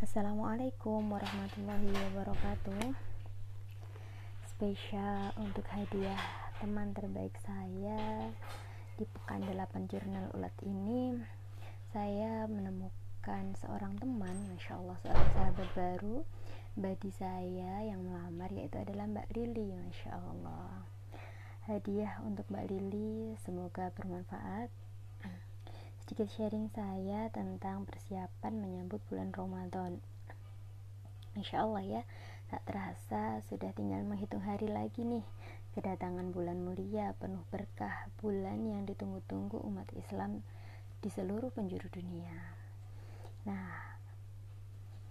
Assalamualaikum warahmatullahi wabarakatuh. Spesial untuk hadiah teman terbaik saya Di pekan 8 jurnal ulat ini. Saya menemukan seorang teman Masya Allah seorang sahabat baru Badi saya yang melamar Yaitu adalah Mbak Lili Masya Allah. Hadiah untuk Mbak Lili Semoga bermanfaat sedikit sharing saya tentang persiapan menyambut bulan Ramadan. Insya Allah ya, tak terasa sudah tinggal menghitung hari lagi nih kedatangan bulan mulia penuh berkah bulan yang ditunggu-tunggu umat Islam di seluruh penjuru dunia. Nah,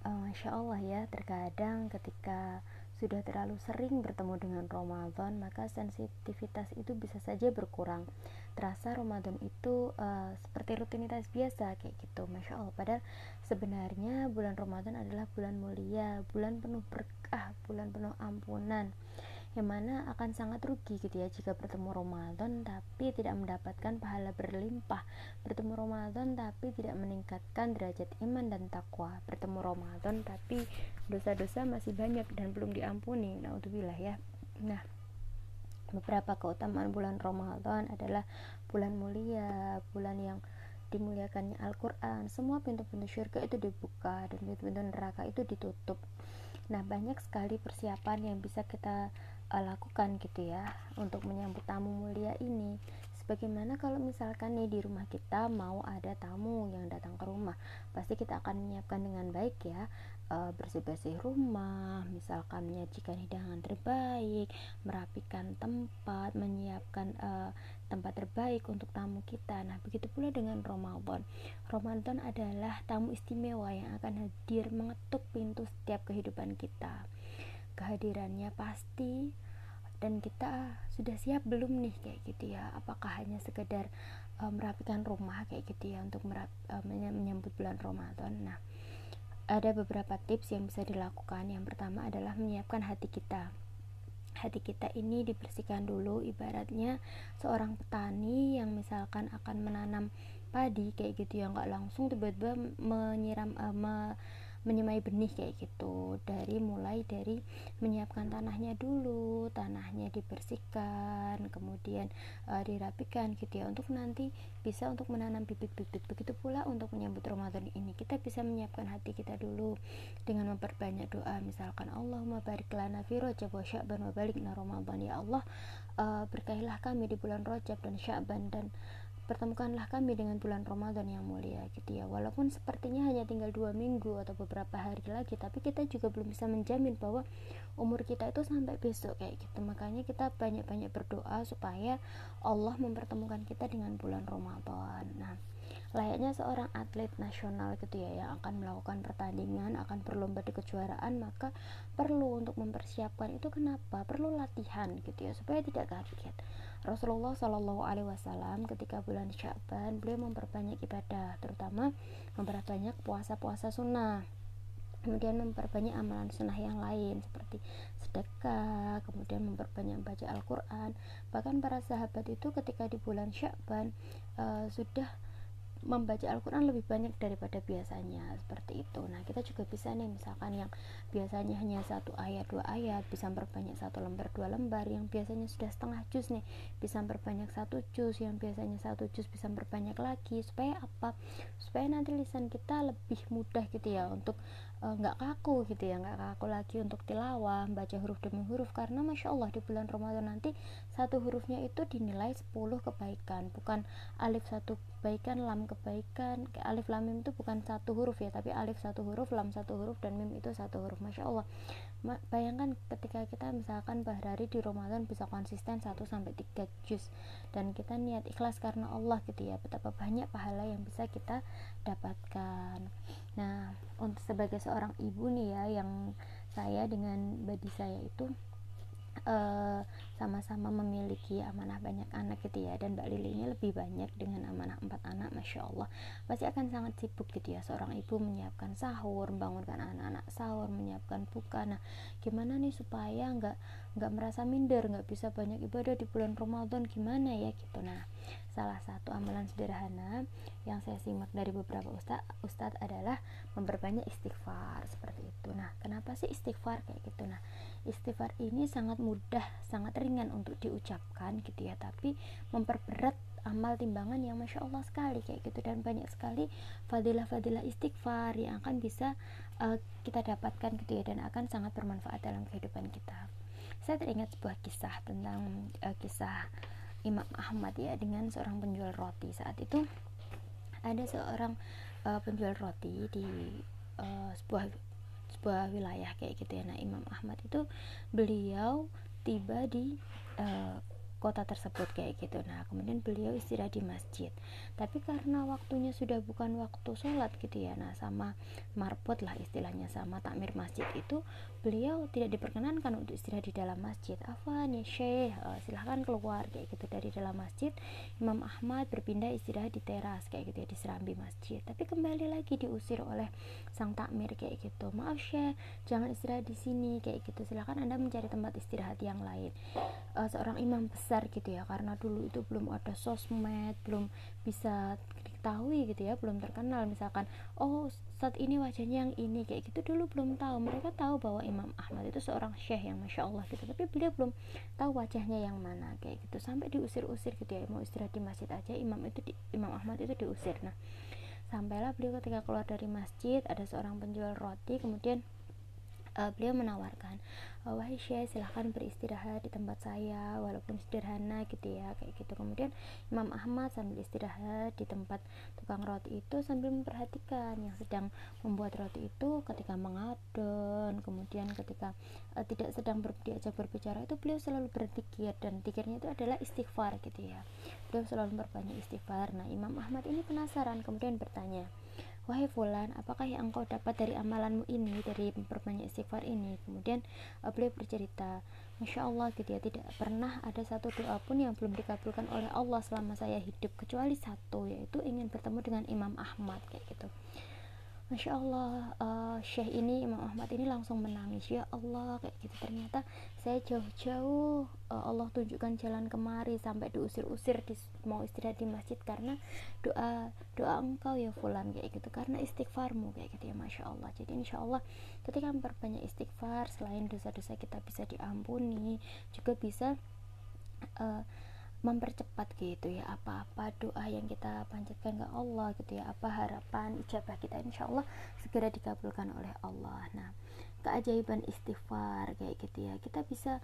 uh, Masya Allah ya, terkadang ketika sudah terlalu sering bertemu dengan Ramadan, maka sensitivitas itu bisa saja berkurang. Terasa Ramadan itu uh, seperti rutinitas biasa kayak gitu, masya Allah. Padahal sebenarnya bulan Ramadan adalah bulan mulia, bulan penuh berkah, bulan penuh ampunan yang mana akan sangat rugi gitu ya jika bertemu Ramadan tapi tidak mendapatkan pahala berlimpah. Bertemu Ramadan tapi tidak meningkatkan derajat iman dan takwa. Bertemu Ramadan tapi dosa-dosa masih banyak dan belum diampuni. Naudzubillah ya. Nah beberapa keutamaan bulan Ramadan adalah bulan mulia bulan yang dimuliakannya Al-Quran. Semua pintu-pintu syurga itu dibuka dan pintu-pintu neraka itu ditutup. Nah banyak sekali persiapan yang bisa kita uh, lakukan gitu ya untuk menyambut tamu mulia ini Bagaimana kalau misalkan nih di rumah kita mau ada tamu yang datang ke rumah, pasti kita akan menyiapkan dengan baik ya uh, bersih-bersih rumah, misalkan menyajikan hidangan terbaik, merapikan tempat, menyiapkan uh, tempat terbaik untuk tamu kita. Nah, begitu pula dengan Ramadan. Ramadan adalah tamu istimewa yang akan hadir mengetuk pintu setiap kehidupan kita. Kehadirannya pasti. Dan kita sudah siap belum nih kayak gitu ya? Apakah hanya sekedar uh, merapikan rumah kayak gitu ya untuk merap, uh, menyambut bulan Ramadan? Nah ada beberapa tips yang bisa dilakukan. Yang pertama adalah menyiapkan hati kita. Hati kita ini dibersihkan dulu. Ibaratnya seorang petani yang misalkan akan menanam padi kayak gitu ya nggak langsung tiba-tiba menyiram uh, me, menyemai benih kayak gitu. Dari mulai dari menyiapkan tanahnya dulu tanahnya dibersihkan kemudian uh, dirapikan gitu ya untuk nanti bisa untuk menanam bibit-bibit. Begitu pula untuk menyambut Ramadan ini. Kita bisa menyiapkan hati kita dulu dengan memperbanyak doa. Misalkan Allahumma barik lana fi rajab wa sya'ban wa balikna Ramadan. Ya Allah uh, berkahilah kami di bulan Rajab dan Sya'ban dan pertemukanlah kami dengan bulan Ramadan yang mulia gitu ya. Walaupun sepertinya hanya tinggal dua minggu atau beberapa hari lagi tapi kita juga belum bisa menjamin bahwa umur kita itu sampai besok kayak gitu. Makanya kita banyak-banyak berdoa supaya Allah mempertemukan kita dengan bulan Ramadan. Nah layaknya seorang atlet nasional gitu ya yang akan melakukan pertandingan akan berlomba di kejuaraan maka perlu untuk mempersiapkan itu kenapa? Perlu latihan gitu ya supaya tidak kaget Rasulullah Shallallahu Alaihi Wasallam ketika bulan Syaban beliau memperbanyak ibadah terutama memperbanyak puasa-puasa sunnah. Kemudian memperbanyak amalan sunnah yang lain seperti sedekah kemudian memperbanyak baca Al-Quran. Bahkan para sahabat itu ketika di bulan Syaban uh, sudah membaca Al-Quran lebih banyak daripada biasanya. Seperti itu. Nah kita juga bisa nih misalkan yang biasanya hanya satu ayat dua ayat bisa memperbanyak satu lembar dua lembar yang biasanya sudah setengah juz nih bisa memperbanyak satu juz yang biasanya satu juz bisa memperbanyak lagi supaya apa? Supaya nanti lisan kita lebih mudah gitu ya untuk nggak uh, kaku gitu ya nggak kaku lagi untuk tilawah baca huruf demi huruf. Karena masya Allah di bulan Ramadan nanti satu hurufnya itu dinilai 10 kebaikan. Bukan alif satu kebaikan lam kebaikan. Alif lam mim itu bukan satu huruf ya tapi alif satu huruf lam satu huruf dan mim itu satu huruf. Masya Allah. Bayangkan ketika kita misalkan hari di Ramadan bisa konsisten 1 sampai 3 juz. Dan kita niat ikhlas karena Allah gitu ya betapa banyak pahala yang bisa kita dapatkan nah untuk sebagai seorang ibu nih ya yang saya dengan badi saya itu eh, sama-sama memiliki amanah banyak anak gitu ya dan Mbak Lili ini lebih banyak dengan amanah empat anak Masya Allah. Pasti akan sangat sibuk gitu ya seorang ibu menyiapkan sahur membangunkan anak-anak sahur menyiapkan buka. Nah gimana nih supaya nggak nggak merasa minder nggak bisa banyak ibadah di bulan Ramadan gimana ya gitu. Nah salah satu amalan sederhana yang saya simak dari beberapa ustadz ustadz adalah memperbanyak istighfar seperti itu. Nah kenapa sih istighfar kayak gitu? Nah istighfar ini sangat mudah sangat ringan untuk diucapkan gitu ya tapi memperberat amal timbangan yang masya Allah sekali kayak gitu. Dan banyak sekali fadilah-fadilah istighfar yang akan bisa uh, kita dapatkan gitu ya dan akan sangat bermanfaat dalam kehidupan kita saya teringat sebuah kisah tentang uh, kisah Imam Ahmad ya dengan seorang penjual roti. Saat itu ada seorang uh, penjual roti di uh, sebuah sebuah wilayah kayak gitu ya. Nah Imam Ahmad itu beliau tiba di uh, kota tersebut kayak gitu. Nah kemudian beliau istirahat di masjid. Tapi karena waktunya sudah bukan waktu sholat gitu ya. Nah sama marput lah istilahnya sama takmir masjid itu beliau tidak diperkenankan untuk istirahat di dalam masjid. Afan ya syekh uh, silahkan keluar kayak gitu dari dalam masjid. Imam Ahmad berpindah istirahat di teras kayak gitu ya di serambi masjid. Tapi kembali lagi diusir oleh sang takmir kayak gitu. Maaf syekh jangan istirahat di sini kayak gitu. Silahkan anda mencari tempat istirahat yang lain. Uh, seorang imam besar gitu ya karena dulu itu belum ada sosmed belum bisa diketahui gitu ya belum terkenal. Misalkan oh saat ini wajahnya yang ini kayak gitu dulu belum tahu. Mereka tahu bahwa Imam Ahmad itu seorang syekh yang masya Allah gitu tapi beliau belum tahu wajahnya yang mana kayak gitu. Sampai diusir-usir gitu ya mau istirahat di masjid aja Imam itu di, Imam Ahmad itu diusir. Nah sampailah beliau ketika keluar dari masjid ada seorang penjual roti kemudian uh, beliau menawarkan oh, wahai syekh silahkan beristirahat di tempat saya walaupun sederhana gitu ya kayak gitu. Kemudian Imam Ahmad sambil istirahat di tempat tukang roti itu sambil memperhatikan yang sedang membuat roti itu ketika mengadon kemudian ketika uh, tidak sedang ber, diajak berbicara itu beliau selalu berzikir dan zikirnya itu adalah istighfar gitu ya. Beliau selalu berbanyak istighfar. Nah Imam Ahmad ini penasaran kemudian bertanya wahai fulan apakah yang engkau dapat dari amalanmu ini dari memperbanyak istighfar ini? Kemudian uh, beliau bercerita Masya Allah gitu ya tidak pernah ada satu doa pun yang belum dikabulkan oleh Allah selama saya hidup kecuali satu yaitu ingin bertemu dengan Imam Ahmad kayak gitu Masya Allah uh, Syekh ini Imam Ahmad ini langsung menangis. Ya Allah kayak gitu. Ternyata saya jauh-jauh uh, Allah tunjukkan jalan kemari sampai diusir-usir di, mau istirahat di masjid karena doa doa engkau ya fulan kayak gitu. Karena istighfarmu kayak gitu ya Masya Allah. Jadi Insya Allah ketika memperbanyak istighfar selain dosa-dosa kita bisa diampuni juga bisa uh, mempercepat gitu ya apa-apa doa yang kita panjatkan ke Allah gitu ya apa harapan ijabah kita insya Allah segera dikabulkan oleh Allah. Nah keajaiban istighfar kayak gitu ya kita bisa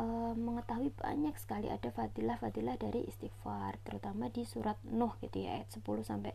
uh, mengetahui banyak sekali ada fadilah-fadilah dari istighfar terutama di surat Nuh gitu ya ayat 10 sampai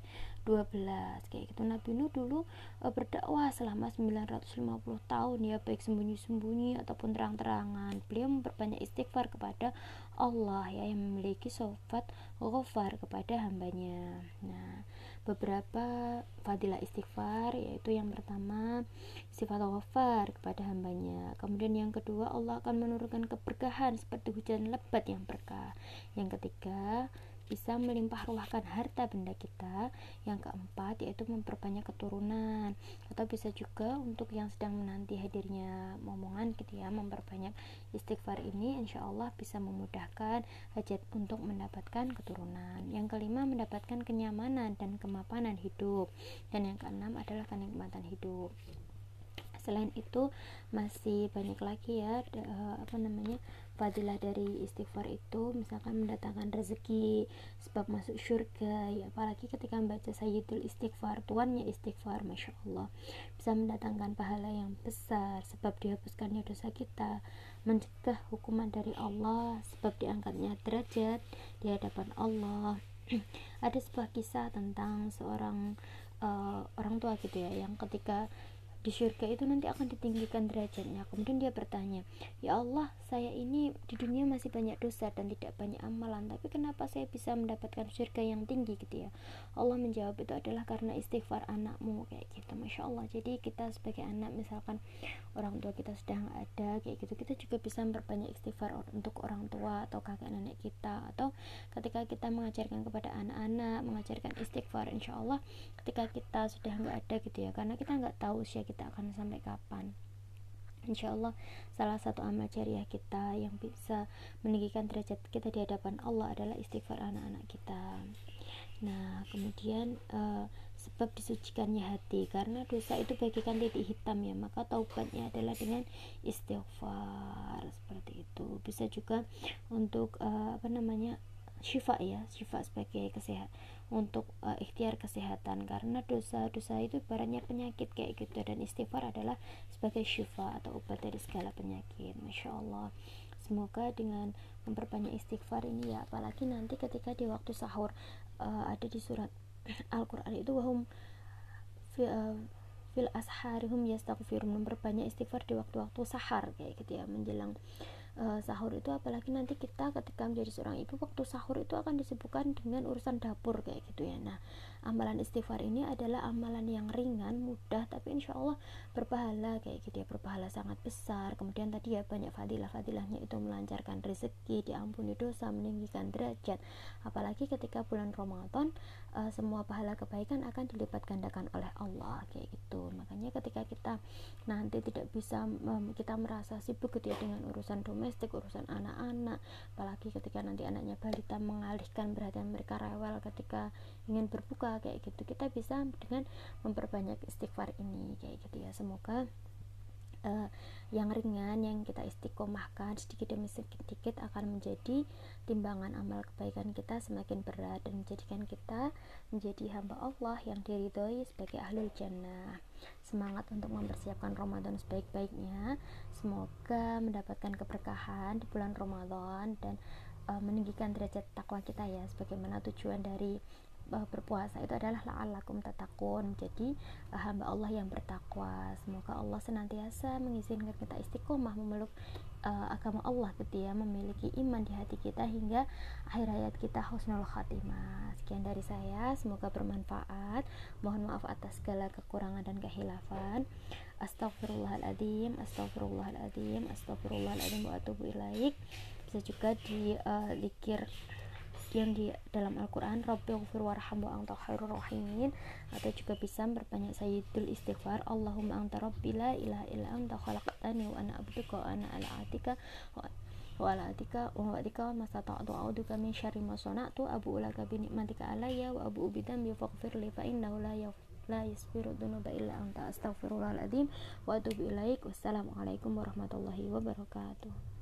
12 kayak gitu. Nabi Nuh dulu uh, berdakwah selama 950 tahun ya baik sembunyi-sembunyi ataupun terang-terangan. Beliau memperbanyak istighfar kepada Allah ya yang memiliki sifat ghafar kepada hambanya. Nah beberapa fadilah istighfar yaitu yang pertama sifat ghafar kepada hambanya. Kemudian yang kedua Allah akan menurunkan keberkahan seperti hujan lebat yang berkah. Yang ketiga bisa melimpah ruahkan harta benda kita. Yang keempat yaitu memperbanyak keturunan. Atau bisa juga untuk yang sedang menanti hadirnya momongan gitu ya memperbanyak istighfar ini insya Allah bisa memudahkan hajat untuk mendapatkan keturunan. Yang kelima mendapatkan kenyamanan dan kemapanan hidup. Dan yang keenam adalah kenikmatan hidup. Selain itu masih banyak lagi ya uh, apa namanya fadilah dari istighfar itu misalkan mendatangkan rezeki sebab masuk surga ya apalagi ketika membaca sayyidul istighfar tuannya istighfar masya Allah. Bisa mendatangkan pahala yang besar sebab dihapuskannya dosa kita mencegah hukuman dari Allah sebab diangkatnya derajat di hadapan Allah. Ada sebuah kisah tentang seorang uh, orang tua gitu ya yang ketika di surga itu nanti akan ditinggikan derajatnya. Kemudian dia bertanya ya Allah saya ini di dunia masih banyak dosa dan tidak banyak amalan tapi kenapa saya bisa mendapatkan surga yang tinggi? Gitu ya. Allah menjawab itu adalah karena istighfar anakmu kayak gitu. Masya Allah. Jadi kita sebagai anak misalkan orang tua kita sudah nggak ada kayak gitu kita juga bisa memperbanyak istighfar untuk orang tua atau kakek nenek kita. Atau ketika kita mengajarkan kepada anak-anak mengajarkan istighfar insya Allah ketika kita sudah nggak ada gitu ya karena kita nggak tahu usia kita akan sampai kapan Insya Allah salah satu amal jariah kita yang bisa meninggikan derajat kita di hadapan Allah adalah istighfar anak-anak kita. Nah, kemudian uh, sebab disucikannya hati karena dosa itu bagikan titik hitam ya, maka taubatnya adalah dengan istighfar seperti itu. Bisa juga untuk uh, apa namanya? syifa ya, syifa sebagai kesehatan untuk uh, ikhtiar kesehatan. Karena dosa-dosa itu ibaratnya penyakit kayak gitu. Dan istighfar adalah sebagai syifa atau obat dari segala penyakit. Masya Allah. Semoga dengan memperbanyak istighfar ini ya apalagi nanti ketika di waktu sahur uh, ada di surat Al-Quran itu wahum fi, uh, fil asharihum yastaghfirun. Memperbanyak istighfar di waktu-waktu sahar kayak gitu ya menjelang uh, sahur itu apalagi nanti kita ketika menjadi seorang ibu waktu sahur itu akan disibukkan dengan urusan dapur kayak gitu ya. Nah amalan istighfar ini adalah amalan yang ringan mudah tapi insya Allah berpahala kayak gitu ya. Berpahala sangat besar. Kemudian tadi ya banyak fadilah-fadilahnya itu melancarkan rezeki diampuni dosa meninggikan derajat. Apalagi ketika bulan Ramadan uh, semua pahala kebaikan akan dilipat gandakan oleh Allah kayak gitu. Makanya ketika kita nanti tidak bisa um, kita merasa sibuk gitu ya dengan urusan domestik urusan anak-anak apalagi ketika nanti anaknya balita mengalihkan perhatian mereka rewel ketika ingin berbuka kayak gitu. Kita bisa dengan memperbanyak istighfar ini kayak gitu ya. Semoga uh, yang ringan yang kita istiqomahkan sedikit demi sedikit akan menjadi timbangan amal kebaikan kita semakin berat dan menjadikan kita menjadi hamba Allah yang diridhoi sebagai ahli jannah. Semangat untuk mempersiapkan Ramadan sebaik-baiknya. Semoga mendapatkan keberkahan di bulan Ramadan dan uh, meninggikan derajat takwa kita ya sebagaimana tujuan dari uh, berpuasa itu adalah la'allakum tatakun jadi uh, hamba Allah yang bertakwa. Semoga Allah senantiasa mengizinkan kita istiqomah memeluk uh, agama Allah gitu ya memiliki iman di hati kita hingga akhir hayat kita husnul khatimah. Sekian dari saya semoga bermanfaat. Mohon maaf atas segala kekurangan dan kehilafan. Astagfirullahaladzim astagfirullahaladzim astagfirullahaladzim wa atubu ilaik. Bisa juga di uh, dikir yang di dalam Al-Quran Rabbi ghafir warham wa anta khairur rahimin atau juga bisa berbanyak sayyidul istighfar Allahumma anta rabbi la ilaha illa anta khalaqtani wa ana abduka wa ana ala atika wa ala atika wa atika wa mastata'tu a'udzuka min syarri ma abu ulaka bi ni'matika alayya wa abu ubidan bi li fa innahu la la illa anta wa atubu ilaik. Wassalamualaikum warahmatullahi wabarakatuh